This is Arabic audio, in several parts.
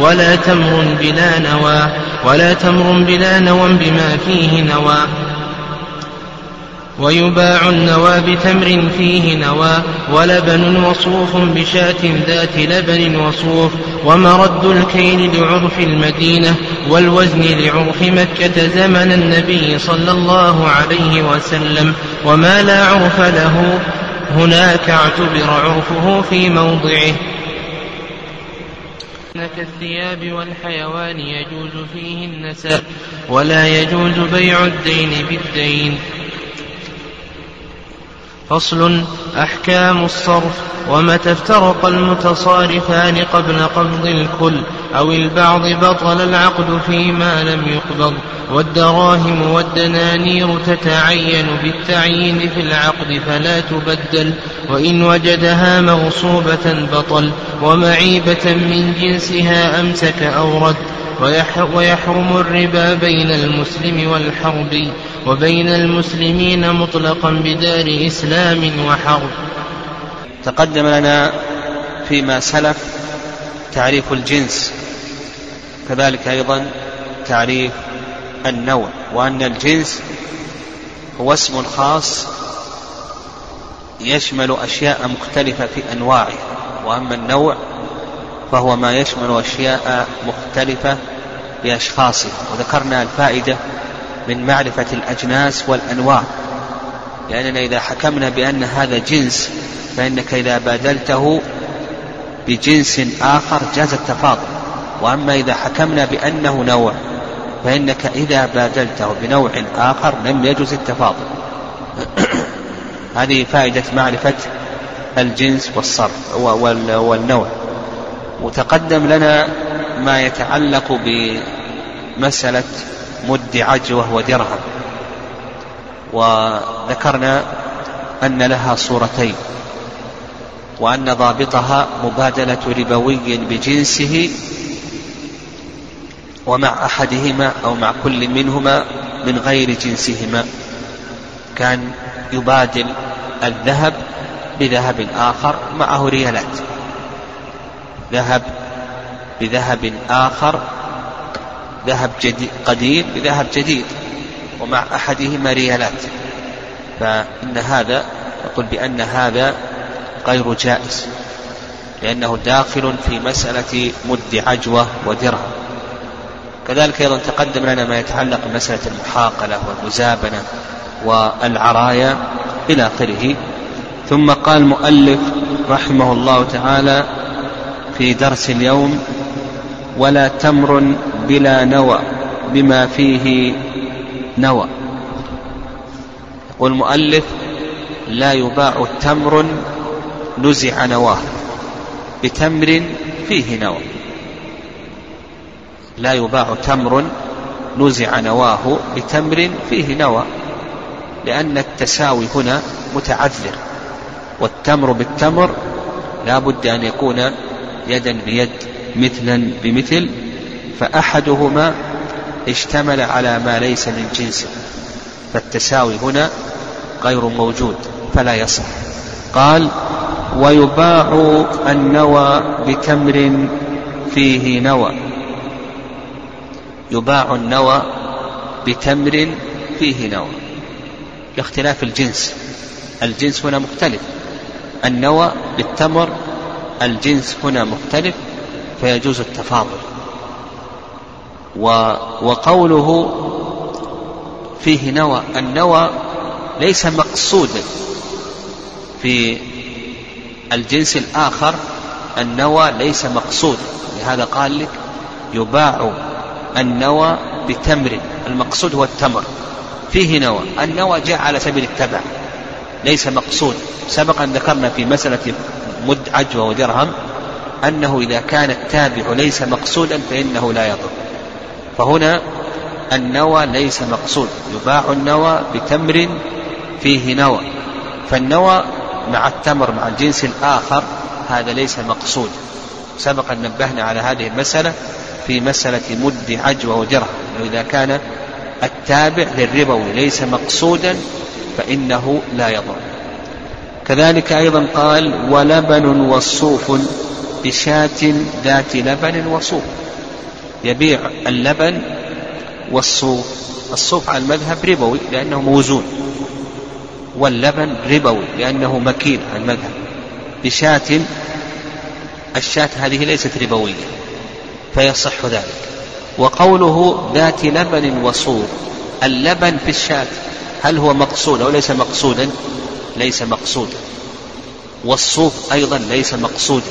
ولا تمر بلا نوى ولا تمر بلا نوى بما فيه نوى. ويباع النوى بتمر فيه نوى ولبن وصوف بشاة ذات لبن وصوف. ومرد الكيل لعرف المدينة والوزن لعرف مكة زمن النبي صلى الله عليه وسلم. وما لا عرف له هناك اعتبر عرفه في موضعه. كالثياب والحيوان يجوز فيه النسب ولا يجوز بيع الدين بالدين. فصل أحكام الصرف ومتى افترق المتصارفان قبل قبض الكل أو البعض بطل العقد فيما لم يقبض والدراهم والدنانير تتعين بالتعيين في العقد فلا تبدل وإن وجدها مغصوبة بطل ومعيبة من جنسها أمسك أو رد ويحرم الربا بين المسلم والحربي وبين المسلمين مطلقا بدار إسلام وحرب. تقدم لنا فيما سلف تعريف الجنس كذلك أيضا تعريف النوع وأن الجنس هو اسم خاص يشمل أشياء مختلفة في أنواعه وأما النوع فهو ما يشمل أشياء مختلفة بأشخاصها وذكرنا الفائدة من معرفة الأجناس والأنواع. لأننا إذا حكمنا بأن هذا جنس فإنك إذا بادلته بجنس آخر جاز التفاضل. وأما إذا حكمنا بأنه نوع فإنك إذا بادلته بنوع آخر لم يجوز التفاضل. هذه فائدة معرفة الجنس والصرف والنوع. وتقدم لنا ما يتعلق بمسألة مد عجوة ودرهم وذكرنا أن لها صورتين وأن ضابطها مبادلة ربوي بجنسه ومع أحدهما أو مع كل منهما من غير جنسهما. كان يبادل الذهب بذهب آخر معه ريالات. ذهب بذهب آخر ذهب جديد قديم بذهب جديد ومع أحدهما ريالات. فإن هذا يقول بأن هذا غير جائز لأنه داخل في مسألة مد عجوة ودرهم كذلك أيضا تقدم لنا ما يتعلق بمسألة المحاقلة والمزابنة والعرايا إلى آخره. ثم قال المؤلف رحمه الله تعالى في درس اليوم ولا تمر بلا نوى بما فيه نوى. والمؤلف لا يباع تمر نزع نواه بتمر فيه نوى. لا يباع تمر نزع نواه بتمر فيه نوى لأن التساوي هنا متعذر والتمر بالتمر لا بد أن يكون يدا بيد مثلا بمثل فأحدهما اشتمل على ما ليس من جنسه فالتساوي هنا غير موجود فلا يصح. قال ويباع النوى بتمر فيه نوى. يباع النوى بتمر فيه نوى. لاختلاف الجنس الجنس هنا مختلف. النوى بالتمر الجنس هنا مختلف فيجوز التفاضل. وقوله فيه نوى النوى ليس مقصودا في الجنس الآخر النوى ليس مقصود. لهذا قال لك يباع النوى بتمر المقصود هو التمر. فيه نوى النوى جاء على سبيل التبع ليس مقصود. سبق أن ذكرنا في مسألة مد عجوة ودرهم أنه إذا كان التابع ليس مقصودا فإنه لا يضر. فهنا النوى ليس مقصود. يباع النوى بتمر فيه نوى. فالنوى مع التمر مع الجنس الآخر هذا ليس مقصود. سبق أن نبهنا على هذه المسألة في مسألة مد عجوة ودرهم. إذا كان التابع للربوي ليس مقصودا فإنه لا يضر. كذلك أيضا قال ولبن وصوف بشاة ذات لبن وصوف. يبيع اللبن والصوف. الصوف على المذهب ربوي لأنه موزون. واللبن ربوي لأنه مكين على المذهب. بشاة الشاة هذه ليست ربوية فيصح ذلك. وقوله ذات لبن وصوف اللبن في الشاة هل هو مقصود أو ليس مقصودا؟ ليس مقصودا والصوف أيضا ليس مقصودا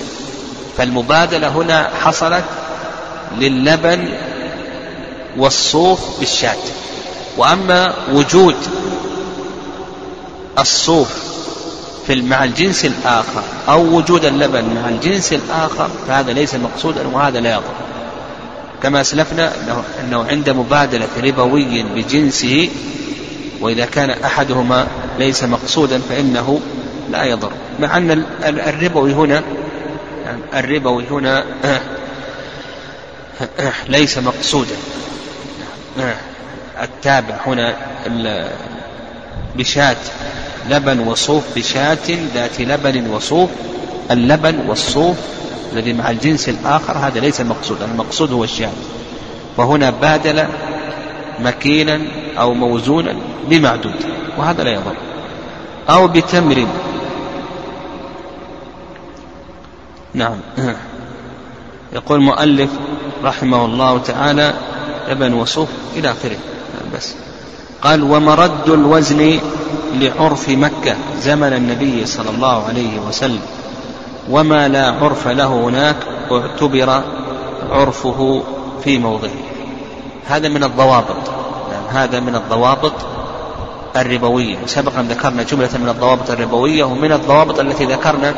فالمبادلة هنا حصلت للبن والصوف بالشاة. وأما وجود الصوف في مع الجنس الآخر أو وجود اللبن مع الجنس الآخر فهذا ليس مقصودا وهذا لا يضر. كما أسلفنا أنه, عند مبادلة ربوي بجنسه وإذا كان أحدهما ليس مقصودا فإنه لا يضر. مع أن الربوي هنا الربوي هنا ليس مقصودا. التابع هنا بشاة لبن وصوف بشاة ذات لبن وصوف. اللبن والصوف الذي مع الجنس الآخر هذا ليس المقصود المقصود هو الشاة وهنا بادل مكينا أو موزونا بمعدود وهذا لا يضر. أو بتمر. نعم. يقول المؤلف رحمه الله تعالى لبن وصوف إلى آخره. بس. قال ومرد الوزن لعرف مكة زمن النبي صلى الله عليه وسلم وما لا عرف له هناك اعتبر عرفه في موضعه. هذا من الضوابط. يعني هذا من الضوابط الربوية. سبقا ذكرنا جملة من الضوابط الربوية ومن الضوابط التي ذكرنا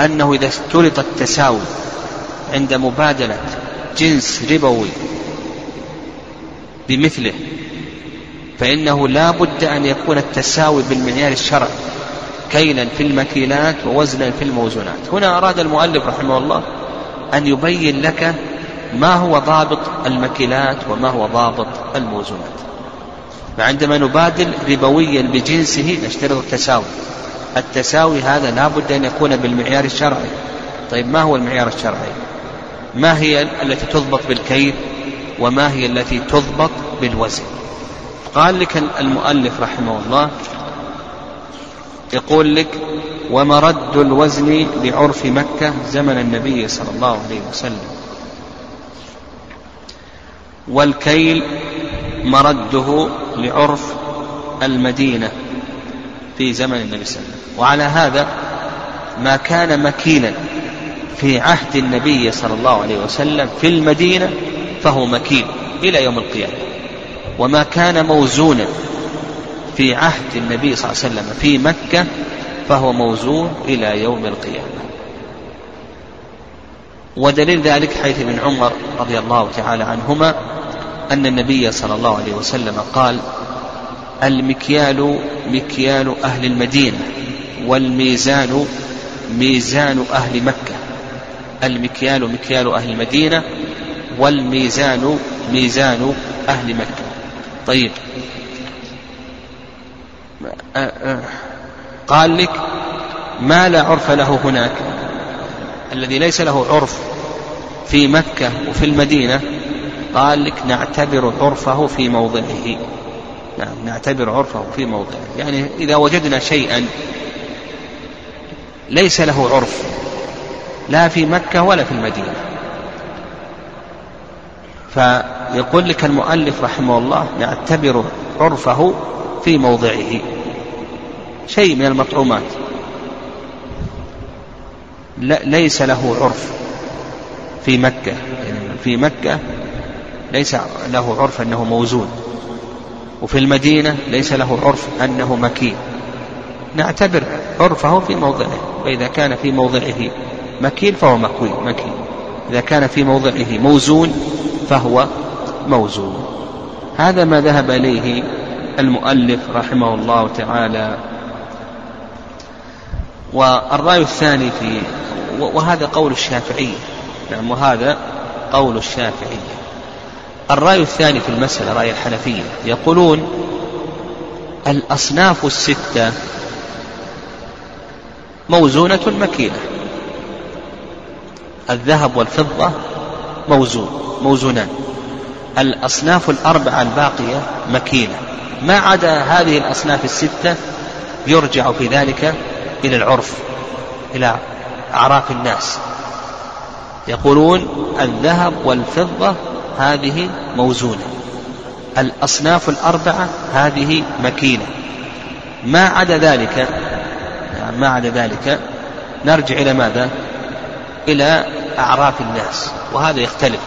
أنه إذا اشترط التساوي عند مبادلة جنس ربوي بمثله فإنه لا بد أن يكون التساوي بالمعيار الشرعي كيلا في المكيلات ووزنا في الموزونات. هنا أراد المؤلف رحمه الله أن يبين لك ما هو ضابط المكيلات وما هو ضابط الموزونات. فعندما نبادل ربويا بجنسه نشترط التساوي. التساوي هذا لا بد أن يكون بالمعيار الشرعي. طيب ما هو المعيار الشرعي؟ ما هي التي تضبط بالكيل وما هي التي تضبط بالوزن؟ قال لك المؤلف رحمه الله يقول لك ومرد الوزن لعرف مكة زمن النبي صلى الله عليه وسلم. والكيل مرده لعرف المدينة في زمن النبي صلى الله عليه وسلم. وعلى هذا ما كان مكيلا في عهد النبي صلى الله عليه وسلم في المدينة فهو مكين إلى يوم القيامة. وما كان موزونا في عهد النبي صلى الله عليه وسلم في مكة فهو موزون إلى يوم القيامة. ودليل ذلك حيث ابن عمر رضي الله تعالى عنهما أن النبي صلى الله عليه وسلم قال المكيال مكيال أهل المدينة والميزان ميزان أهل مكة. المكيال مكيال أهل المدينة والميزان ميزان أهل مكة. طيب. قال لك ما لا عرف له هناك؟ الذي ليس له عرف في مكة وفي المدينة قال لك نعتبر عرفه في موضعه. نعم نعتبر عرفه في موضعه. يعني إذا وجدنا شيئا ليس له عرف لا في مكة ولا في المدينة. فيقول لك المؤلف رحمه الله نعتبر عرفه في موضعه. شيء من المطعومات. ليس له عرف في مكة. يعني في مكة ليس له عرف أنه موزون. وفي المدينة ليس له عرف أنه مكين. نعتبر عرفه في موضعه وإذا كان في موضعه مكين فهو مكوي مكين. إذا كان في موضعه موزون فهو موزون. هذا ما ذهب إليه المؤلف رحمه الله تعالى. والرأي الثاني في وهذا قول الشافعية نعم وهذا قول الشافعية الرأي الثاني في المسألة رأي الحنفية يقولون الأصناف الستة موزونة مكينة. الذهب والفضة موزون موزونان. الأصناف الأربعة الباقية مكينة. ما عدا هذه الأصناف الستة يرجع في ذلك إلى العرف إلى أعراف الناس. يقولون الذهب والفضة هذه موزونة. الأصناف الأربعة هذه مكينة. ما عدا ذلك يعني ما عدا ذلك نرجع إلى ماذا؟ إلى أعراف الناس وهذا يختلف.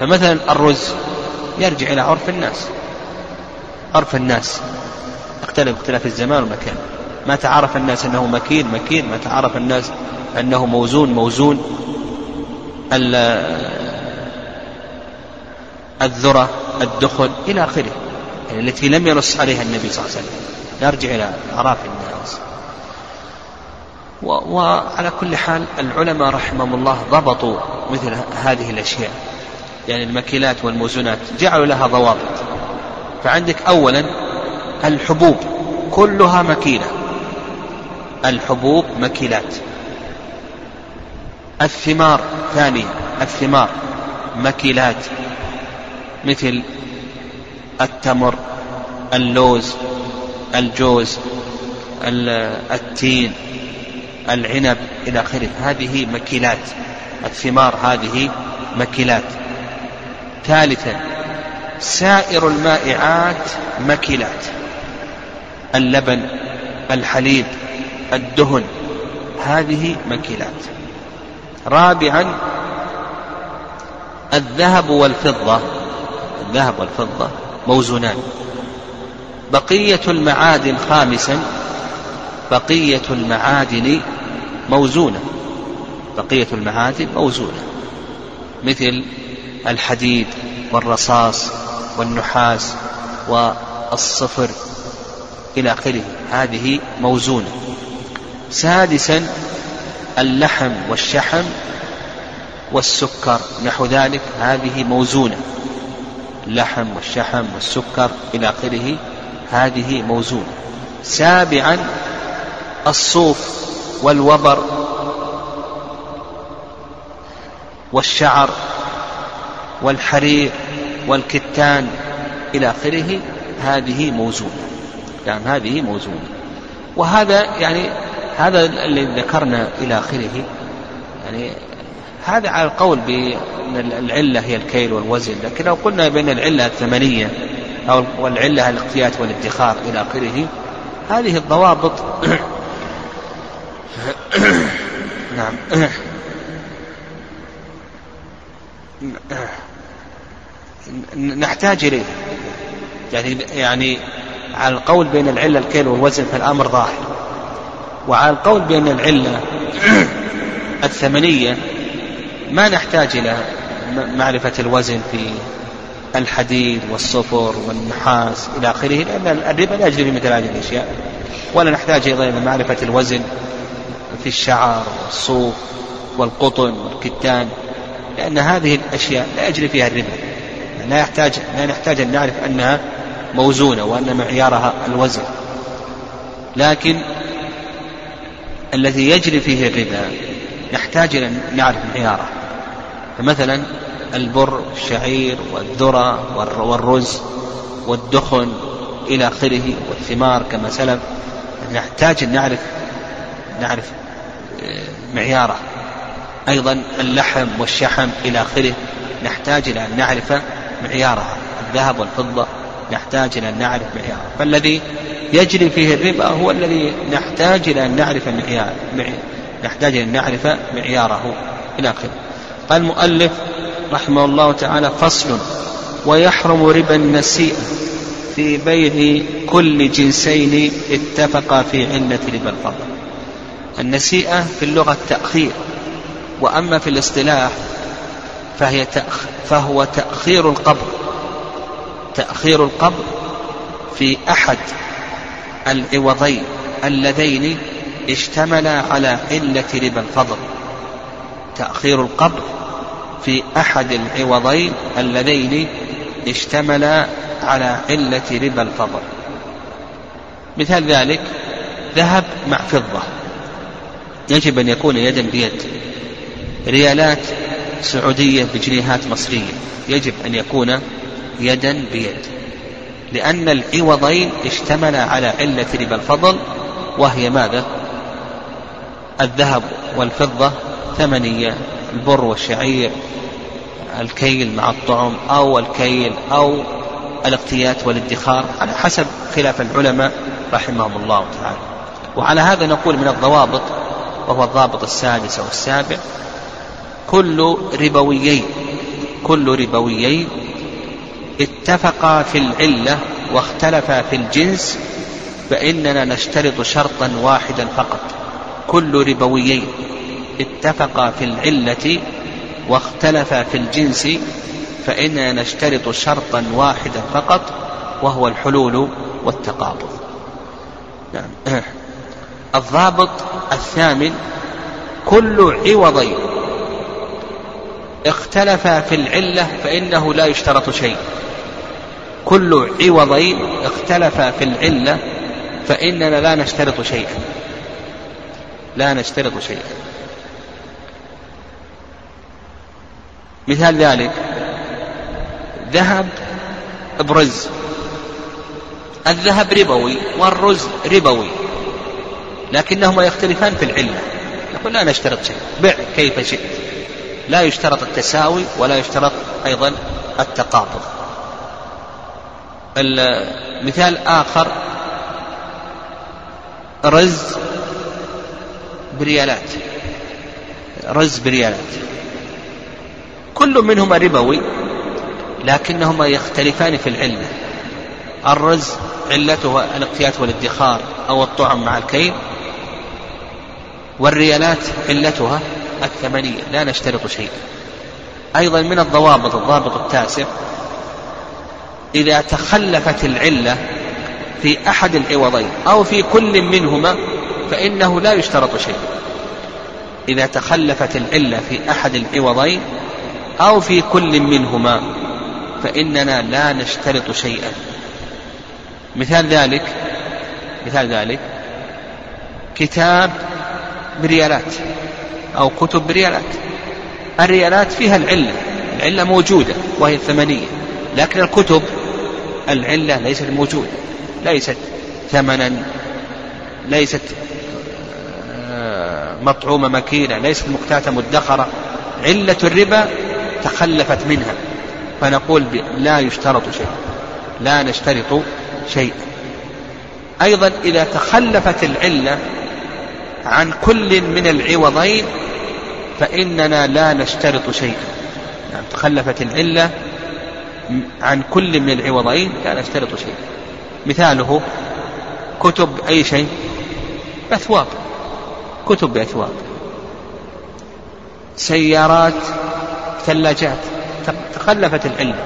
فمثلا الرز يرجع إلى عرف الناس. عرف الناس اختلف اختلاف الزمان والمكان. ما تعرف الناس أنه مكين مكين. ما تعرف الناس أنه موزون موزون. الذرة الدخن إلى آخره يعني التي لم ينص عليها النبي صلى الله عليه وسلم. نرجع إلى أعراف الناس. وعلى كل حال العلماء رحمهم الله ضبطوا مثل هذه الأشياء. يعني المكيلات والموزونات جعلوا لها ضوابط. فعندك أولا الحبوب كلها مكيلة الحبوب مكيلات الثمار ثانيا الثمار مكيلات مثل التمر اللوز الجوز التين العنب إلى آخره. هذه مكيلات الثمار هذه مكيلات. ثالثا سائر المائعات مكيلات. اللبن الحليب الدهن هذه مكيلات. رابعا الذهب والفضة. الذهب والفضة موزونان. بقية المعادن خامسا بقية المعادن موزونة. بقية المعادن موزونة. مثل الحديد والرصاص والنحاس والصفر إلى آخره. هذه موزونة. سادسا اللحم والشحم والسكر. نحو ذلك هذه موزونة. اللحم والشحم والسكر إلى آخره. هذه موزونة سابعا الصوف والوبر والشعر والحرير والكتان إلى آخره. هذه موزونة يعني هذه موزونة وهذا يعني هذا الذي ذكرنا إلى آخره. يعني هذا على القول بأن العلة هي الكيل والوزن لكن لو قلنا بأن العلة الثمنية أو والعلة الاقتيات والادخار إلى آخره هذه الضوابط نعم. نحتاج إليه. يعني يعني على القول بين العلة الكيل والوزن فالأمر ظاهر. وعلى القول بين العلة الثمنية ما نحتاج إلى معرفة الوزن في الحديد والصفر والنحاس إلى آخره لأن الربا لا يجري مثل هذه الأشياء. ولا نحتاج أيضا إلى معرفة الوزن في الشعر والصوف والقطن والكتان لأن هذه الأشياء لا يجري فيها الربا. لا يحتاج لا نحتاج أن نعرف أنها موزونة وأن معيارها الوزن. لكن الذي يجري فيه الربا نحتاج إلى أن نعرف معياره. فمثلا البر والشعير والذرة والرز والدخن إلى آخره والثمار كما سلف. نحتاج أن نعرف نعرف آه، معياره. أيضا اللحم والشحم إلى آخره. نحتاج إلى أن نعرف معيارها الذهب والفضة نحتاج إلى أن نعرف معياره. فالذي يجري فيه الربا هو الذي نحتاج إلى أن نعرف معيار نحتاج إلى أن نعرف معياره إلى آخره. قال المؤلف رحمه الله تعالى فصل ويحرم ربا النسيئة في بيع كل جنسين اتفقا في علة ربا الفضل النسيئة في اللغة التأخير وأما في الاصطلاح فهي تأخ فهو تأخير القبض تأخير القبض في أحد العوضين اللذين اشتملا على علة ربا الفضل. تأخير القبض في أحد العوضين اللذين اشتملا على علة ربا الفضل مثال ذلك ذهب مع فضة. يجب أن يكون يدا بيد. ريالات سعودية بجنيهات مصرية. يجب أن يكون يدا بيد. لأن العوضين اشتملا على علة ربا الفضل وهي ماذا؟ الذهب والفضة ثمنية البر والشعير الكيل مع الطعم أو الكيل أو الاقتيات والادخار على حسب خلاف العلماء رحمهم الله تعالى. وعلى هذا نقول من الضوابط وهو الضابط السادس أو السابع كل ربويين كل ربويين اتفقا في العلة واختلفا في الجنس فإننا نشترط شرطا واحدا فقط كل ربويين. اتفقا في العلة واختلفا في الجنس فإننا نشترط شرطا واحدا فقط وهو الحلول والتقابض. نعم. الضابط الثامن كل عوضين اختلفا في العلة فإنه لا يشترط شيء. كل عوضين اختلفا في العلة فإننا لا نشترط شيئا. لا نشترط شيئا. مثال ذلك. ذهب برز. الذهب ربوي والرز ربوي. لكنهما يختلفان في العلة. نقول لا نشترط شيء. بع كيف شئت. لا يشترط التساوي ولا يشترط أيضا التقابض مثال آخر. رز بريالات. رز بريالات. كل منهما ربوي لكنهما يختلفان في العلة. الرز علته الاقتيات والادخار أو الطعم مع الكيل والريالات علتها الثمنية لا نشترط شيئا أيضا من الضوابط الضابط التاسع إذا تخلفت العلة في أحد العوضين أو في كل منهما فإنه لا يشترط شيء. إذا تخلفت العلة في أحد العوضين أو في كل منهما فإننا لا نشترط شيئا. مثال ذلك مثال ذلك كتاب بريالات أو كتب بريالات. الريالات فيها العلة العلة موجودة وهي الثمنية لكن الكتب العلة ليست موجودة ليست ثمنا ليست آه، مطعومة مكينة ليست مقتاتة مدخرة. علة الربا تخلفت منها. فنقول لا يشترط شيء. لا نشترط شيء. أيضا إذا تخلفت العلة عن كل من العوضين فإننا لا نشترط شيئا يعني تخلفت العلة عن كل من العوضين لا نشترط شيئا مثاله كتب أي شيء؟ أثواب كتب بأثواب سيارات ثلاجات. تخلفت العلة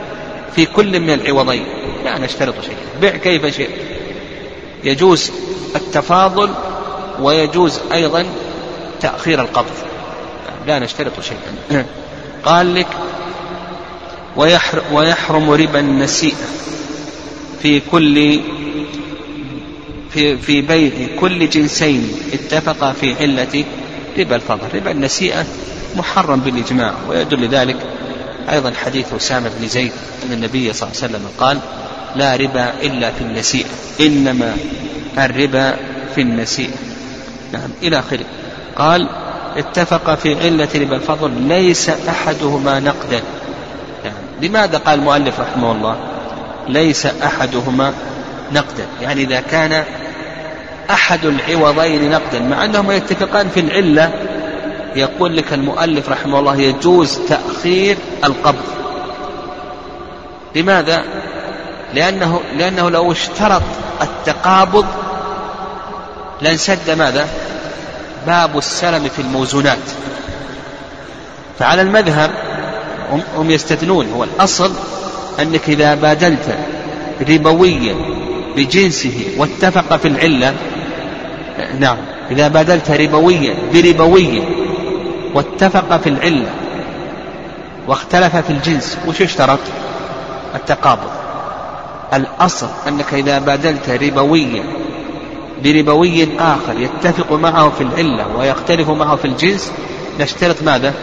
في كل من العوضين. لا نشترط شيئا بع كيف شئت. يجوز التفاضل ويجوز أيضا تأخير القبض. لا نشترط شيئا قال لك ويحرم ربا النسيئة في كل في في بيع كل جنسين. اتفقا في علة ربا الفضل ربا النسيئة محرم بالإجماع ويدل ذلك أيضا حديث أسامة بن زيد أن النبي صلى الله عليه وسلم قال لا ربا إلا في النسيئة إنما الربا في النسيئة. نعم إلى آخره. قال اتفق في علة ربا الفضل ليس أحدهما نقدا. يعني لماذا قال المؤلف رحمه الله ليس أحدهما نقدا؟ يعني إذا كان أحد العوضين نقدا مع أنهما يتفقان في العلة يقول لك المؤلف رحمه الله يجوز تأخير القبض لماذا؟ لأنه لأنه لو اشترط التقابض لانسد ماذا؟ باب السلم في الموزونات فعلى المذهب هم يستثنون هو الأصل أنك إذا بادلت ربويا بجنسه واتفق في العلة. نعم. إذا بادلت ربويا بربوي واتفق في العلة واختلف في الجنس وش يشترط التقابض. الأصل أنك إذا بادلت ربويا بربوي آخر يتفق معه في العلة ويختلف معه في الجنس نشترط ماذا؟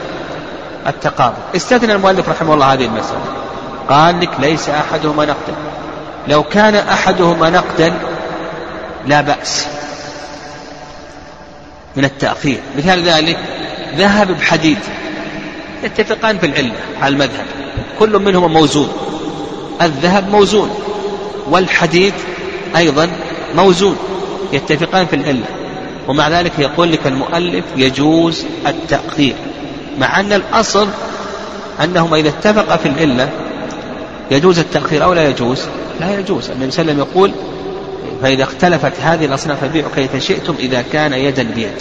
التقابض. استثنى المؤلف رحمه الله هذه المسألة. قال لك ليس أحدهما نقدا. لو كان أحدهما نقدا لا بأس من التأخير. مثال ذلك ذهب بحديد يتفقان في العلة على المذهب كل منهما موزون الذهب موزون والحديد أيضا موزون يتفقان في العلة ومع ذلك يقول لك المؤلف يجوز التأخير مع أن الأصل أنهما إذا اتفقا في العلة يجوز التأخير أو لا يجوز؟ لا يجوز. النبي صلى الله عليه وسلم يقول فإذا اختلفت هذه الأصناف فبيعوا كيف شئتم إذا كان يدا بيد.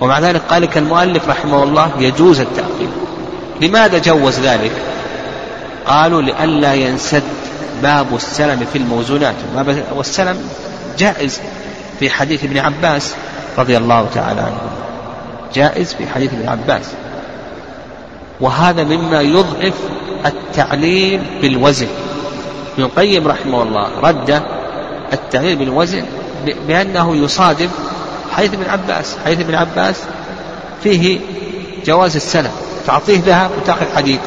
ومع ذلك قال لك المؤلف رحمه الله يجوز التأخير. لماذا جوز ذلك؟ قالوا لئلا ينسد باب السلم في الموزونات. والسلم جائز في حديث ابن عباس رضي الله تعالى عنه. جائز في حديث ابن عباس. وهذا مما يضعف التعليل بالوزن. ابن القيم رحمه الله رد التعليل بالوزن بأنه يصادم حديث ابن عباس حديث ابن عباس فيه جواز السلم تعطيه ذهب وتأخذ حديد.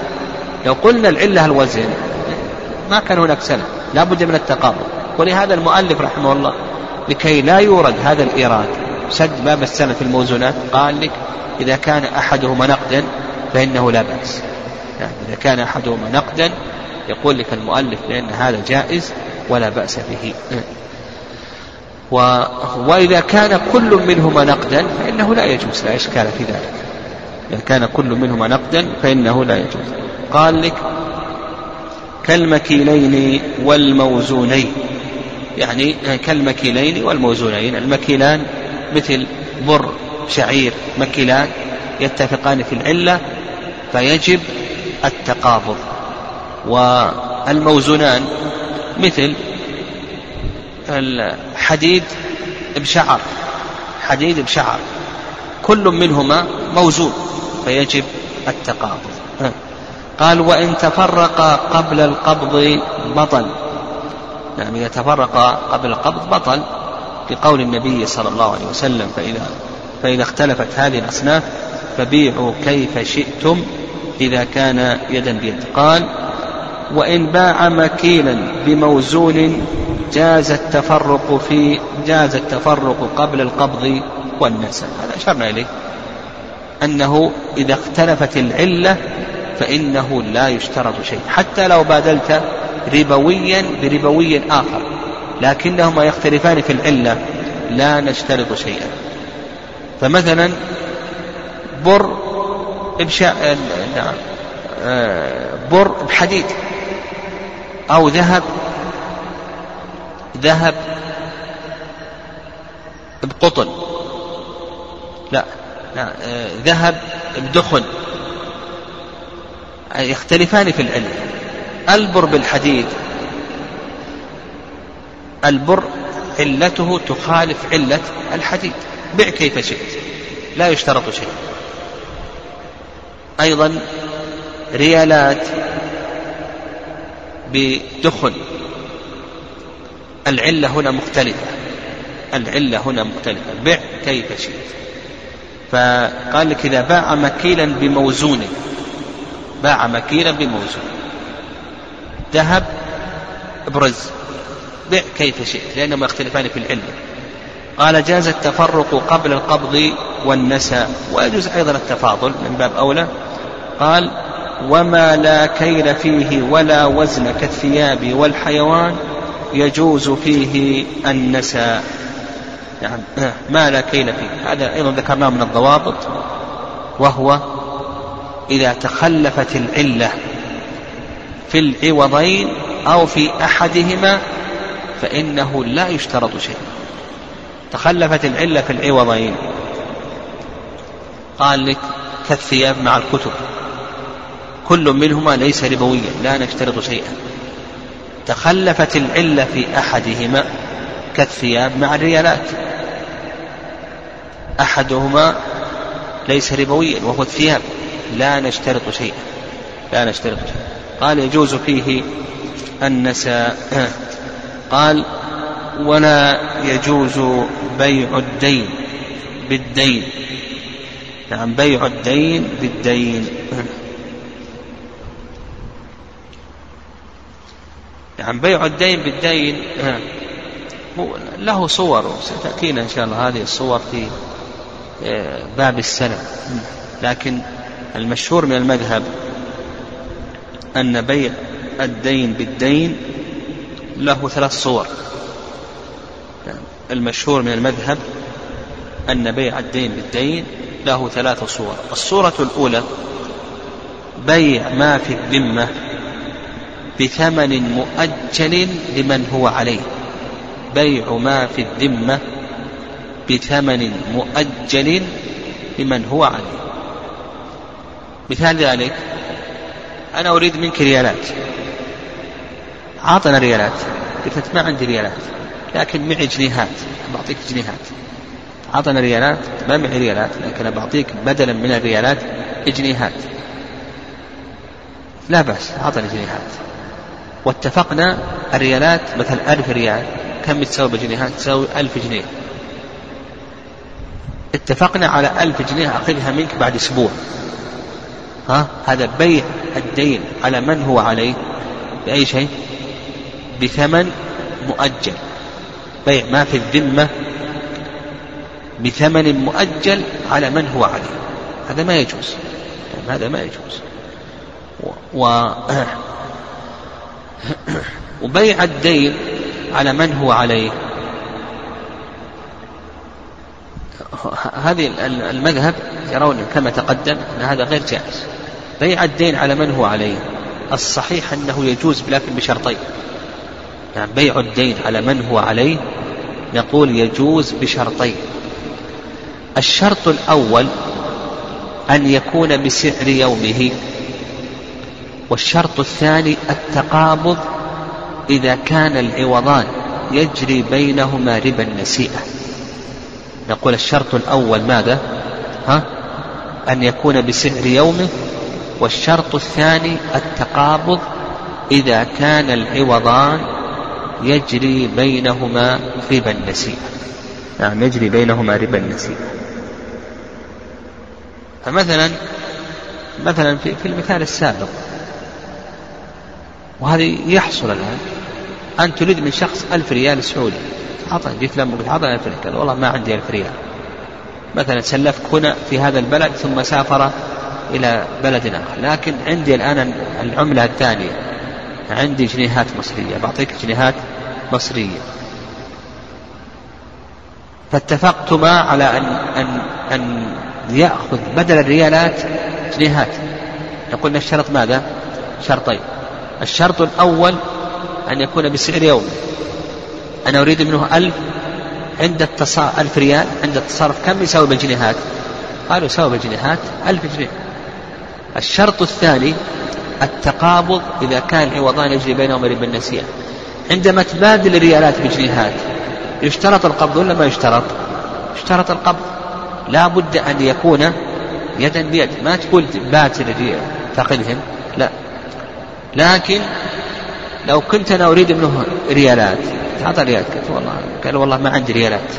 لو قلنا العلة الوزن ما كان هناك سلم لا بد من التقابل ولهذا المؤلف رحمه الله لكي لا يورد هذا الإيراد سد باب السلم في الموزونات قال لك إذا كان أحدهما نقدا فإنه لا بأس. يعني إذا كان أحدهما نقدا يقول لك المؤلف بأن هذا جائز ولا بأس به. و... وإذا كان كل منهما نقدا فإنه لا يجوز لا إشكال في ذلك. إذا كان كل منهما نقدا فإنه لا يجوز. قال لك كالمكيلين والموزونين. يعني كالمكيلين والموزونين. المكيلان مثل بر شعير مكيلان. يتفقان في العلة فيجب التقابض. والموزونان مثل الحديد بشعر حديد بشعر. كل منهما موزون فيجب التقابض. قال وإن تفرق قبل القبض بطل. نعم إذا تفرق قبل القبض بطل. لقول النبي صلى الله عليه وسلم فإذا فإذا اختلفت هذه الأصناف فبيعوا كيف شئتم إذا كان يدا بيد قال وإن باع مكيلا بموزون جاز التفرق في جاز التفرق قبل القبض والنسب. هذا أشرنا إليه. أنه إذا اختلفت العلة فإنه لا يشترط شيء. حتى لو بادلت ربويا بربوي آخر. لكنهما يختلفان في العلة. لا نشترط شيئا. فمثلا بر بشاء نعم. بر بحديد. أو ذهب ذهب بقطن. لا, لا ذهب بدخن. يختلفان في العلم. البر بالحديد. البر علته تخالف علة الحديد. بع كيف شئت. لا يشترط شيء. أيضا ريالات بدخن. العلة هنا مختلفة. العلة هنا مختلفة. بع كيف شئت. فقال لك إذا باع مكيلا بموزون. باع مكيلا بموزون. ذهب برز. بع كيف شئت. لأنهما يختلفان في العلة. قال جاز التفرق قبل القبض والنسى ويجوز أيضا التفاضل من باب أولى. قال وما لا كيل فيه ولا وزن كالثياب والحيوان يجوز فيه النسى. نعم ما لا كيل فيه. هذا أيضا ذكرناه من الضوابط وهو إذا تخلفت العلة في العوضين أو في أحدهما فإنه لا يشترط شيء. تخلفت العلة في العوضين. قال لك كالثياب مع الكتب. كل منهما ليس ربويا لا نشترط شيئا. تخلفت العلة في أحدهما كالثياب مع الريالات. أحدهما ليس ربويا وهو الثياب لا نشترط شيئا. لا نشترط شيئا. قال يجوز فيه النساء. قال ولا يجوز بيع الدين بالدين. نعم بيع الدين بالدين. نعم بيع الدين بالدين. له صور ستأتينا إن شاء الله هذه الصور في آه، باب السنة. لكن المشهور من المذهب أن بيع الدين بالدين له ثلاث صور. المشهور من المذهب أن بيع الدين بالدين له ثلاث صور. الصورة الأولى بيع ما في الذمة بثمن مؤجل لمن هو عليه. بيع ما في الذمة بثمن مؤجل لمن هو عليه. مثال ذلك أنا أريد منك ريالات. عاطنا ريالات. قلت ما عندي ريالات. لكن معي جنيهات بعطيك جنيهات. عطنا ريالات ما معي ريالات لكن بعطيك بدلا من الريالات جنيهات. لا بأس أعطني جنيهات. واتفقنا الريالات مثل ألف ريال. كم تساوي بجنيهات؟ تساوي ألف جنيه. اتفقنا على ألف جنيه أخذها منك بعد أسبوع. ها؟ هذا بيع الدين على من هو عليه؟ بأي شيء؟ بثمن مؤجل. بيع ما في الذمة بثمن مؤجل على من هو عليه. هذا ما يجوز. هذا ما يجوز. و وبيع الدين على من هو عليه. هذه المذهب يرون كما تقدم أن هذا غير جائز. بيع الدين على من هو عليه. الصحيح أنه يجوز لكن بشرطين. يعني بيع الدين على من هو عليه نقول يجوز بشرطين. الشرط الأول أن يكون بسعر يومه والشرط الثاني التقابض إذا كان العوضان يجري بينهما ربا النسيئة نقول الشرط الأول ماذا؟ ها؟ أن يكون بسعر يومه والشرط الثاني التقابض إذا كان العوضان يجري بينهما ربا النسيئة نعم يجري بينهما ربا النسيئة فمثلا مثلا في, في المثال السابق وهذا يحصل الآن أن تريد من شخص ألف ريال سعودي. أعطني جيت لما قلت أعطني ألف ريال والله ما عندي ألف ريال. مثلا سلفك هنا في هذا البلد ثم سافر إلى بلد آخر. لكن عندي الآن العملة الثانية. عندي جنيهات مصرية. بعطيك جنيهات مصرية فاتفقتما على أن أن أن يأخذ بدل الريالات جنيهات. نقول نشترط ماذا؟ شرطين. الشرط الأول أن يكون بسعر يوم. أنا أريد منه ألف عند التصارف ألف ريال عند التصرف. كم يساوي بالجنيهات؟ قالوا يساوي بالجنيهات ألف جنيه. الشرط الثاني التقابض إذا كان العوضان يجري بينهما ربا عندما تبادل الريالات بجنيهات يشترط القبض ولا ما يشترط؟ يشترط القبض. لا بد أن يكون يدا بيد ما تقول باتر تقلهم لا. لكن لو كنت أنا أريد منه ريالات تعطى ريالات قلت والله قال والله ما عندي ريالات.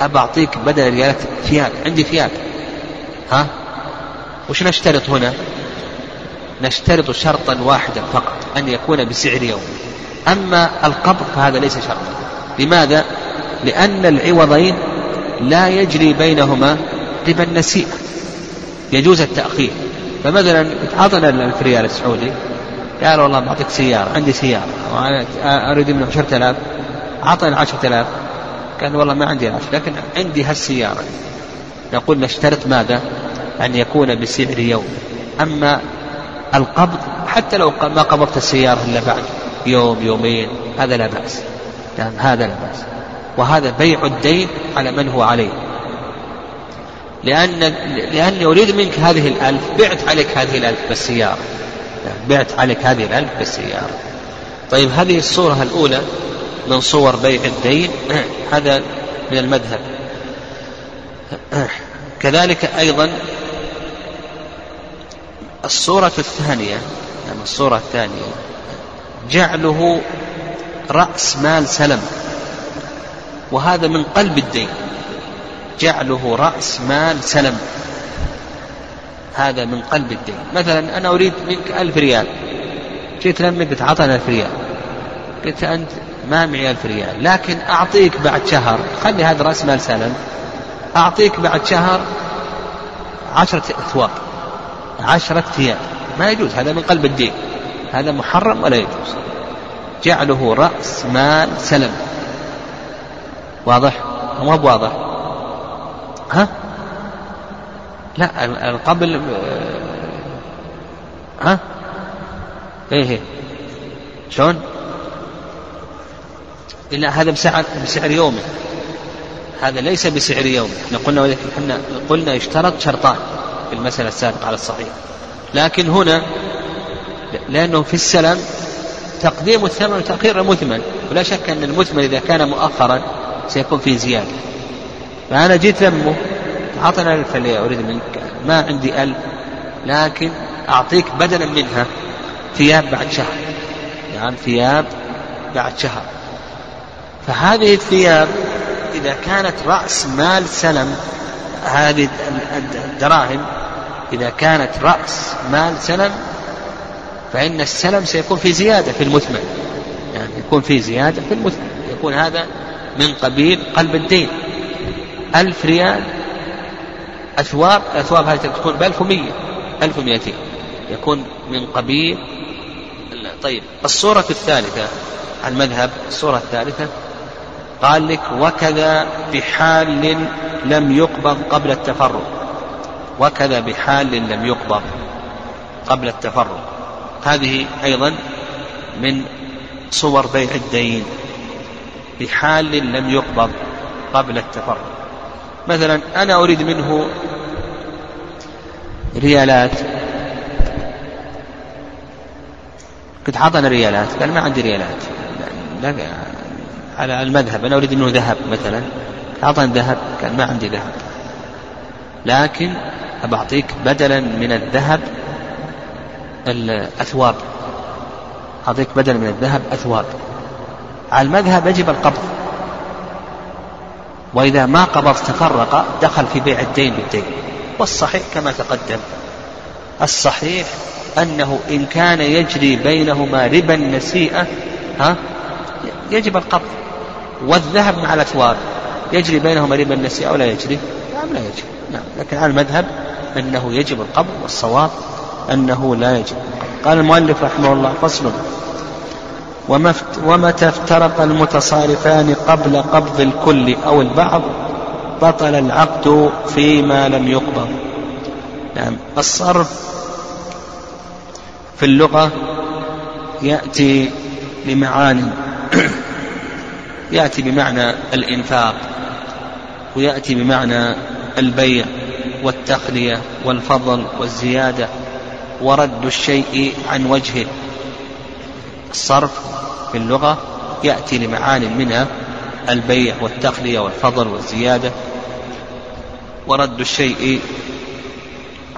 أبى أعطيك بدل الريالات ثياب عندي ثياب ها؟ وش نشترط هنا؟ نشترط شرطا واحدا فقط أن يكون بسعر يوم أما القبض فهذا ليس شرطا لماذا؟ لأن العوضين لا يجري بينهما ربا النسيئة يجوز التأخير. فمثلا أعطنا الألف ريال السعودي. قال والله بعطيك سيارة عندي سيارة. أريد منه عشرة آلاف. أعطني عشرة آلاف. قال والله ما عندي عشرة لكن عندي هالسيارة. نقول نشترط ماذا؟ أن يكون بسعر يوم. أما القبض حتى لو ما قبضت السيارة إلا بعد. يوم يومين هذا لا بأس. يعني هذا لا بأس. وهذا بيع الدين على من هو عليه. لأن لأني أريد منك هذه الألف بعت عليك هذه الألف بالسيارة. بعت عليك هذه الألف بالسيارة. طيب هذه الصورة الأولى من صور بيع الدين. هذا من المذهب. كذلك أيضا الصورة الثانية. يعني الصورة الثانية. جعله رأس مال سلم. وهذا من قلب الدين. جعله رأس مال سلم. هذا من قلب الدين. مثلا أنا أريد منك ألف ريال. جيت لمك قلت أعطنا ألف ريال. قلت أنت ما معي ألف ريال. لكن أعطيك بعد شهر. خلي هذا رأس مال سلم. أعطيك بعد شهر عشرة أثواب. عشرة ثياب ما يجوز. هذا من قلب الدين. هذا محرم ولا يجوز. جعله رأس مال سلم. واضح؟ ما بواضح. ها؟ لا قبل ها؟ إيه إيه. شلون؟ إلا هذا بسعر بسعر يومه هذا ليس بسعر يومه إحنا قلنا إحنا قلنا يشترط شرطان في المسألة السابقة على الصحيح. لكن هنا لأنه في السلم تقديم الثمن وتأخير المثمن. ولا شك أن المثمن إذا كان مؤخرا سيكون فيه زيادة. فأنا جيت لمه أعطنا ألف أريد منك. ما عندي ألف لكن أعطيك بدلا منها ثياب بعد شهر. يعني ثياب بعد شهر. فهذه الثياب إذا كانت رأس مال سلم هذه الدراهم إذا كانت رأس مال سلم فإن السلم سيكون في زيادة في المثمن. يعني يكون في زيادة في المثمن. يكون هذا من قبيل قلب الدين. ألف ريال أثواب الأثواب هذه تكون بألف ومية ألف ومئتين يكون من قبيل طيب الصورة الثالثة المذهب الصورة الثالثة. قال لك وكذا بحال لم يقبض قبل التفرق. وكذا بحال لم يقبض قبل التفرق. هذه أيضا من صور بيع الدين بحال لم يقبض قبل التفرق. مثلا أنا أريد منه ريالات. قد حاطنا ريالات. قال ما عندي ريالات. لا على المذهب. أنا أريد منه ذهب مثلا. أعطاني ذهب. قال ما عندي ذهب. لكن أبعطيك بدلا من الذهب الأثواب. أعطيك بدلا من الذهب أثواب. على المذهب يجب القبض. وإذا ما قبض تفرق دخل في بيع الدين بالدين. والصحيح كما تقدم. الصحيح أنه إن كان يجري بينهما ربا نسيئة ها يجب القبض. والذهب مع الأثواب. يجري بينهما ربا النسيئة ولا يجري؟ نعم لا يجري. نعم لكن على المذهب أنه يجب القبض والصواب. أنه لا يجب. قال المؤلف رحمه الله فصل. ومتى افترق المتصارفان قبل قبض الكل أو البعض بطل العقد فيما لم يقبض. نعم. الصرف في اللغة يأتي لمعاني يأتي بمعنى الإنفاق ويأتي بمعنى البيع والتخلية والفضل والزيادة. ورد الشيء عن وجهه. الصرف في اللغة يأتي لمعان منها البيع والتخلية والفضل والزيادة. ورد الشيء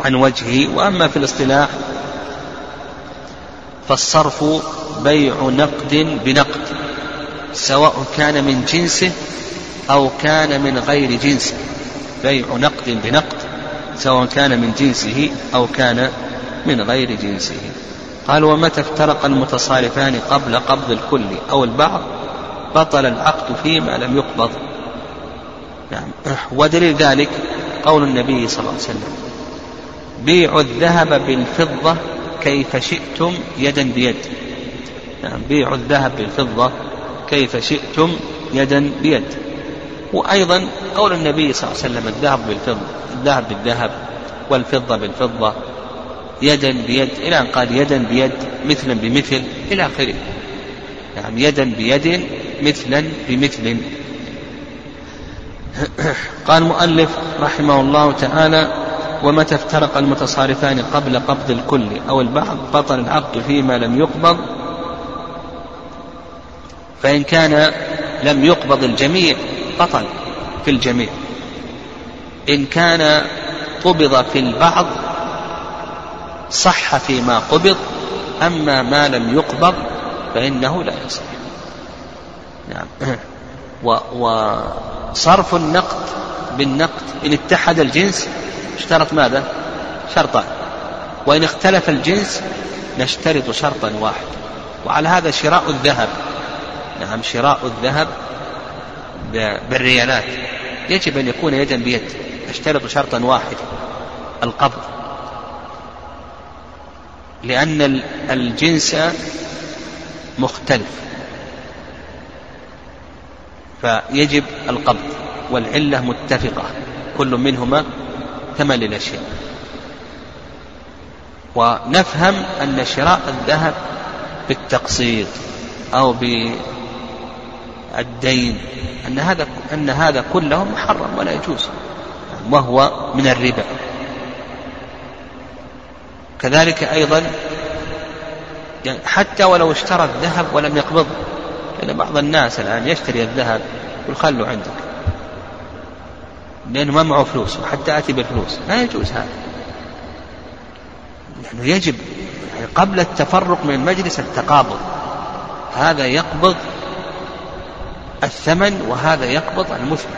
عن وجهه وأما في الاصطلاح فالصرف بيع نقد بنقد سواء كان من جنسه أو كان من غير جنسه. بيع نقد بنقد سواء كان من جنسه أو كان من غير جنسه. قال ومتى افترق المتصارفان قبل قبض الكل أو البعض؟ بطل العقد فيما لم يقبض. نعم. ودليل ذلك قول النبي صلى الله عليه وسلم بيعوا الذهب بالفضة كيف شئتم يدا بيد. نعم. بيعوا الذهب بالفضة كيف شئتم يدا بيد. وأيضا قول النبي صلى الله عليه وسلم الذهب بالفضة الذهب بالذهب والفضة بالفضة. يدا بيد إلى أن قال يدا بيد مثلا بمثل إلى آخره. نعم يدا بيد مثلا بمثل. قال المؤلف رحمه الله تعالى ومتى افترق المتصارفان قبل قبض الكل أو البعض بطل العقد فيما لم يقبض؟ فإن كان لم يقبض الجميع بطل في الجميع. إن كان قبض في البعض صح فيما قبض أما ما لم يقبض فإنه لا يصح. نعم. وصرف النقد بالنقد إن اتحد الجنس اشترط ماذا؟ شرطان. وإن اختلف الجنس نشترط شرطا واحدا. وعلى هذا شراء الذهب. نعم شراء الذهب بالريالات. يجب أن يكون يدا بيد. اشترط شرطا واحدا. القبض. لأن الجنس مختلف. فيجب القبض والعلة متفقة. كل منهما ثمن للأشياء ونفهم أن شراء الذهب بالتقسيط أو بالدين أن هذا أن هذا كله محرم ولا يجوز وهو من الربا. كذلك أيضا يعني حتى ولو اشترى الذهب ولم يقبضه لأن بعض الناس الآن يشتري الذهب يقول خلوا عندك. لأنه ما معه فلوس وحتى آتي بالفلوس. لا يجوز هذا. لأنه يجب يعني قبل التفرق من المجلس التقابض هذا يقبض الثمن وهذا يقبض المثمن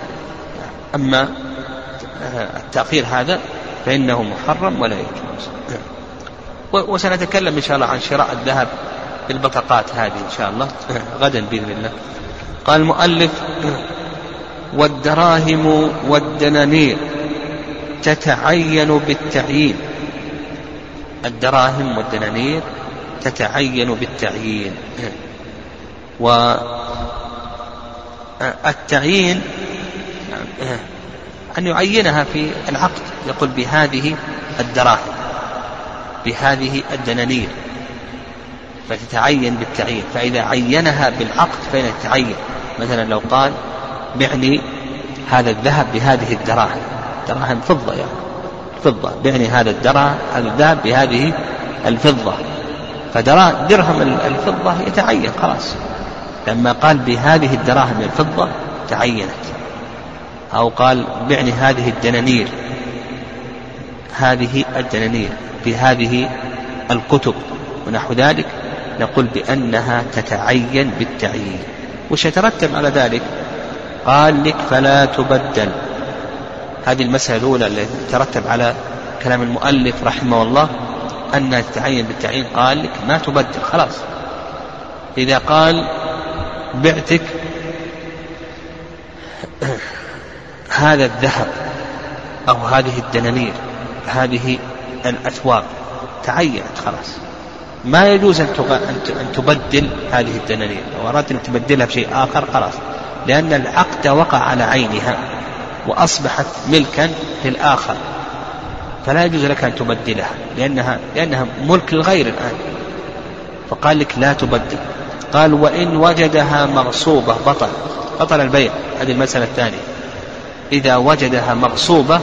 أما التأخير هذا فإنه محرم ولا يجوز. وسنتكلم إن شاء الله عن شراء الذهب بالبطاقات هذه إن شاء الله. غدا بإذن الله. قال المؤلف والدراهم والدنانير تتعين بالتعيين. الدراهم والدنانير تتعين بالتعيين. والتعيين أن يعينها في العقد. يقول بهذه الدراهم. بهذه الدنانير فتتعين بالتعيين فإذا عينها بالعقد فإنها تتعين مثلا لو قال بعني هذا الذهب بهذه الدراهم. دراهم فضة يعني فضة. بعني هذا الدرهم هذا الذهب بهذه الفضة. فدرهم الفضة يتعين خلاص. لما قال بهذه الدراهم الفضة تعينت. أو قال بعني هذه الدنانير هذه الدنانير. بهذه الكتب ونحو ذلك نقول بأنها تتعين بالتعيين. وش يترتب على ذلك؟ قال لك فلا تبدل. هذه المسألة الأولى التي ترتب على كلام المؤلف رحمه الله أنها تتعين بالتعيين. قال لك ما تبدل خلاص. إذا قال بعتك هذا الذهب أو هذه الدنانير هذه الأثواب. تعينت خلاص. ما يجوز أن تبدل هذه الدنانير. لو أردت أن تبدلها بشيء آخر خلاص. لأن العقد وقع على عينها وأصبحت ملكا للآخر. فلا يجوز لك أن تبدلها لأنها لأنها ملك للغير الآن. فقال لك لا تبدل. قال وإن وجدها مغصوبة بطل. بطل البيع. هذه المسألة الثانية. إذا وجدها مغصوبة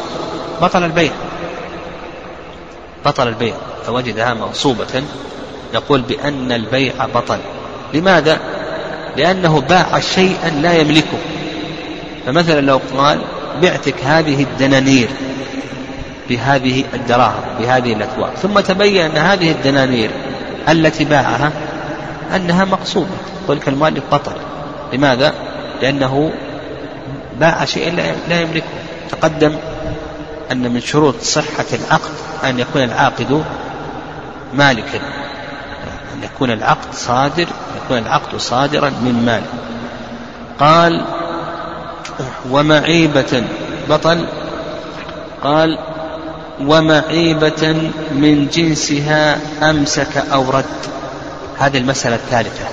بطل البيع. بطل البيع فوجدها مغصوبة. نقول بأن البيع بطل. لماذا؟ لأنه باع شيئا لا يملكه. فمثلا لو قال بعتك هذه الدنانير بهذه الدراهم بهذه الأثواب ثم تبين أن هذه الدنانير التي باعها أنها مقصودة ولك المؤلف بطل. لماذا؟ لأنه باع شيئا لا يملكه. تقدم أن من شروط صحة العقد أن يكون العاقد مالكا. أن يكون العقد صادر يكون العقد صادرا من مال. قال ومعيبة بطل. قال ومعيبة من جنسها أمسك أو رد. هذه المسألة الثالثة.